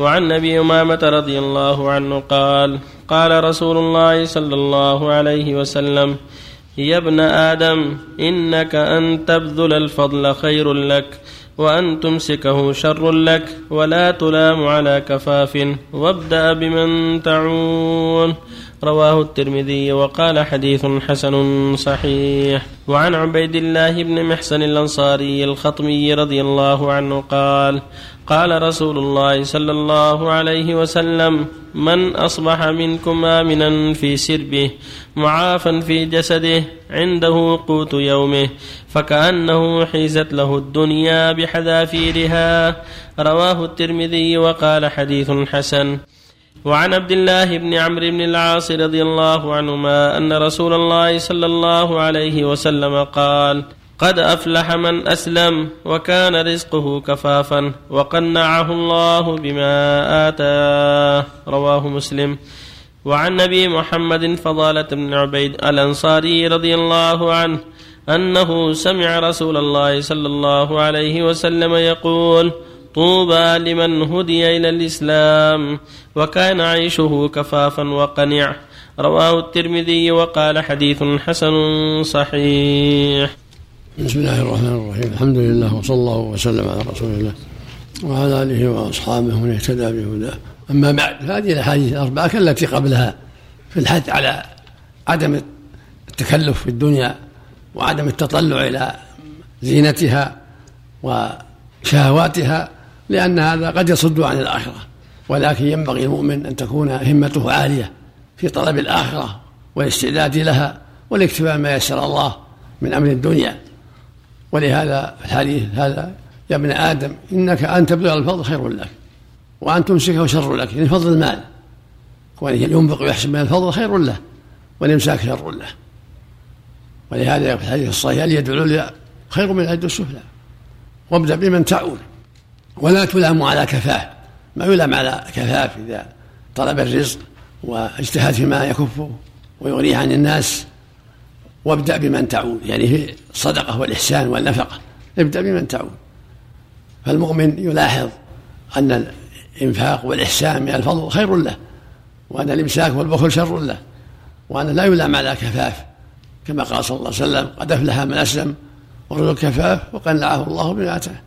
وعن أبي أمامة رضي الله عنه قال قال رسول الله صلى الله عليه وسلم يا ابن آدم إنك أن تبذل الفضل خير لك وأن تمسكه شر لك ولا تلام على كفاف وابدأ بمن تعون. رواه الترمذي وقال حديث حسن صحيح. وعن عبيد الله بن محسن الأنصاري الخطمي رضي الله عنه قال قال رسول الله صلى الله عليه وسلم من أصبح منكم آمنا في سربه معافا في جسده عنده قوت يومه فكأنه حيزت له الدنيا بحذافيرها. رواه الترمذي وقال حديث حسن. وعن عبد الله بن عمرو بن العاص رضي الله عنهما أن رسول الله صلى الله عليه وسلم قال قد أفلح من أسلم وكان رزقه كفافا وقنعه الله بما آتاه. رواه مسلم. وعن نبي محمد فضالة بن عبيد الأنصاري رضي الله عنه أنه سمع رسول الله صلى الله عليه وسلم يقول طوبى لمن هدي إلى الإسلام وكان عيشه كفافا وقنع رواه الترمذي وقال حديث حسن صحيح. بسم الله الرحمن الرحيم. الحمد لله وصلى الله وسلم على رسول الله وعلى آله وأصحابه من اهتدى بهداه. أما بعد هذه الأحاديث الأربعة كالتي قبلها في الحث على عدم التكلف في الدنيا وعدم التطلع إلى زينتها وشهواتها لأن هذا قد يصد عن الآخرة. ولكن ينبغي المؤمن أن تكون همته عالية في طلب الآخرة والاستعداد لها والاكتفاء ما يسر الله من أمر الدنيا. ولهذا الحديث هذا يا ابن آدم إنك أن تبلغ الفضل خير لك وأن تمسكه شر لك يعني فضل المال. وإن ينفق ويحسب من الفضل خير له والإمساك شر له. ولهذا في الحديث الصحيح اليد العليا؟ خير من اليد السفلى. وابدأ بمن تعول ولا تلام على كفاف ما يلام على كفاف إذا طلب الرزق واجتهد فيما يكفه ويغنيه عن الناس. وابدأ بمن تعود يعني في الصدقة والإحسان والنفقة. ابدأ بمن تعود فالمؤمن يلاحظ أن الإنفاق والإحسان من الفضل خير له وأن الإمساك والبخل شر له وأن لا يلام على كفاف كما قال صلى الله عليه وسلم قد أفلح من أسلم ورزق كفاف وقنعه الله آتاه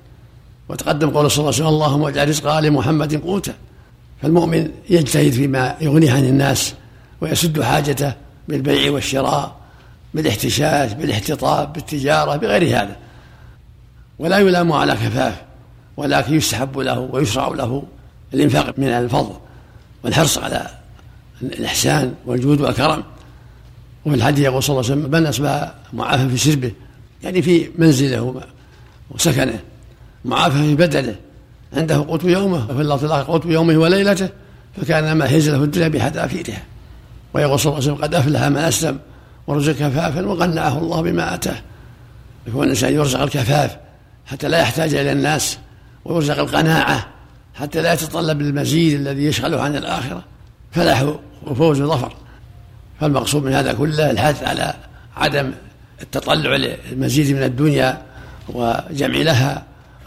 وتقدم قول صلى الله عليه وسلم اللهم اجعل رزق آل محمد قوتا. فالمؤمن يجتهد فيما يغنيه عن الناس ويسد حاجته بالبيع والشراء بالاحتشاش بالاحتطاب بالتجارة بغير هذا. ولا يلام على كفاف ولكن يستحب له ويشرع له الإنفاق من الفضل والحرص على الإحسان والجود والكرم. وفي الحديث يقول صلى الله عليه وسلم من أصبح معافى في سربه يعني في منزله وسكنه معافى في بدنه عنده قوت يومه وفي الله الآخر قوت يومه وليلته فكان ما حيز له الدنيا بحذافيرها ويقول صلى الله عليه وسلم قد أفلح من أسلم ورزق كفافا وقنعه الله بما أتاه. يكون الانسان يرزق الكفاف حتى لا يحتاج إلى الناس ويرزق القناعة حتى لا يتطلب المزيد الذي يشغله عن الآخرة. فلاح وفوز وظفر. فالمقصود من هذا كله الحث على عدم التطلع للمزيد من الدنيا وجمع لها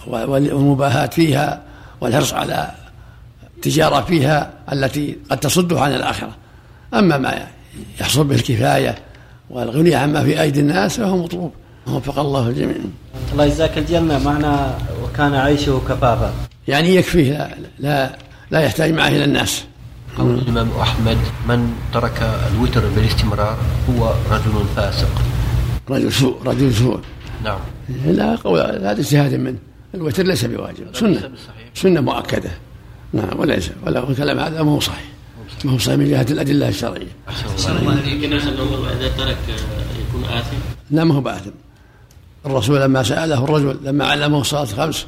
والمباهاة فيها والحرص على التجارة فيها التي قد تصده عن الآخرة. أما ما يحصل به الكفاية والغني عما في أيدي الناس فهو مطلوب. وفق الله الجميع. الله يجزاك الجنة. معنى وكان عيشه كفافا. يعني يكفيه لا, لا, لا يحتاج معه إلى الناس. قول الإمام أحمد من ترك الوتر بالاستمرار هو رجل فاسق. رجل سوء رجل سوء نعم. لا قول هذا اجتهاد منه الوتر ليس بواجب سنة سنة مؤكدة. نعم وليس ولا الكلام هذا ما هو صحيح. ما هو صحيح من جهة الأدلة الشرعية. إذا ترك يكون آثم؟ لا ما هو بآثم. الرسول لما سأله الرجل لما علمه الصلاة الخمس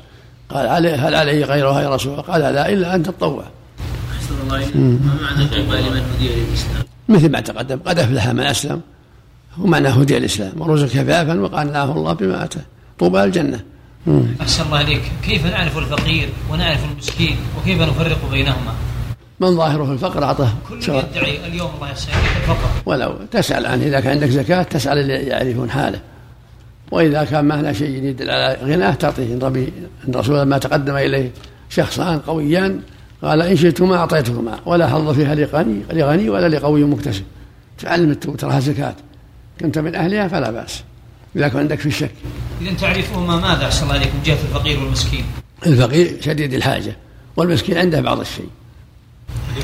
قال عليه هل عليه غيرها يا رسول الله؟ قال لا إلا أن تتطوع ما معنى لمن هدي الإسلام؟ مثل ما تقدم قد أفلح من أسلم. هو معنى هدي الإسلام. ورزق كفافا وقنعه الله بما أتاه. طوبى الجنة. أحسن الله عليك. كيف نعرف الفقير ونعرف المسكين؟ وكيف نفرق بينهما؟ من ظاهره الفقر أعطاه كل يدعي اليوم الله يسعدك الفقر. ولو تسأل عنه إذا كان عندك زكاة تسأل اللي يعرفون حاله. وإذا كان معنا شيء يدل على غناه تعطيه. ربي الرسول لما تقدم إليه شخصان قويان قال إن شئتما أعطيتكما ولا حظ فيها لغني لغني ولا لقوي مكتسب. تعلم تراها زكاة كنت من أهلها فلا بأس. إذا كان عندك في الشك. إذا تعرفهما ماذا؟ أحسن الله عليكم. جهة الفقير والمسكين. الفقير شديد الحاجة والمسكين عنده بعض الشيء.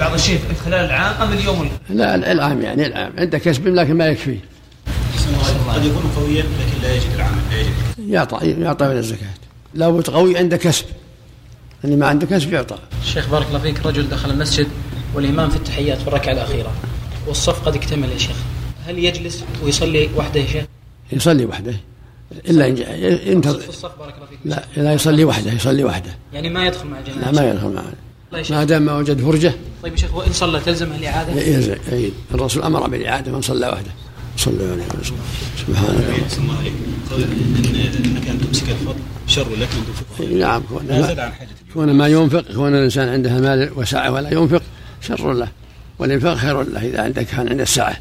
بعض الشيء خلال العام أم اليوم؟ لا العام يعني العام. عنده كسب لكن ما يكفيه قد يكون قويا لكن لا يجد العمل لا يجد. يعطى يعطى من الزكاة. لابد قوي عنده كسب. اللي ما عنده كسب يعطى شيخ بارك الله فيك رجل دخل المسجد والإمام في التحيات في الركعة الأخيرة. والصف قد اكتمل يا شيخ. هل يجلس ويصلي وحده يا شيخ؟ يصلي وحده. إلا إن ينتظر في الصف بارك الله فيك. لا لا يصلي وحده يصلي وحده. يعني ما يدخل مع الجماعة لا ما يدخل معه الله. ما دام ما وجد فرجة. طيب يا شيخ وإن صلى تلزمه الإعادة؟ يزعج يعيد الرسول أمر بالإعادة من صلى وحده. صلى عليه وسلم. سبحانك. أحسن الله عليك إن أنك ان تمسك شر لك من تنفقه نعم كون ما, كون ما ينفق كون الإنسان عنده مال وسعة ولا ينفق شر له. والإنفاق خير له إذا عندك كان عنده السعة.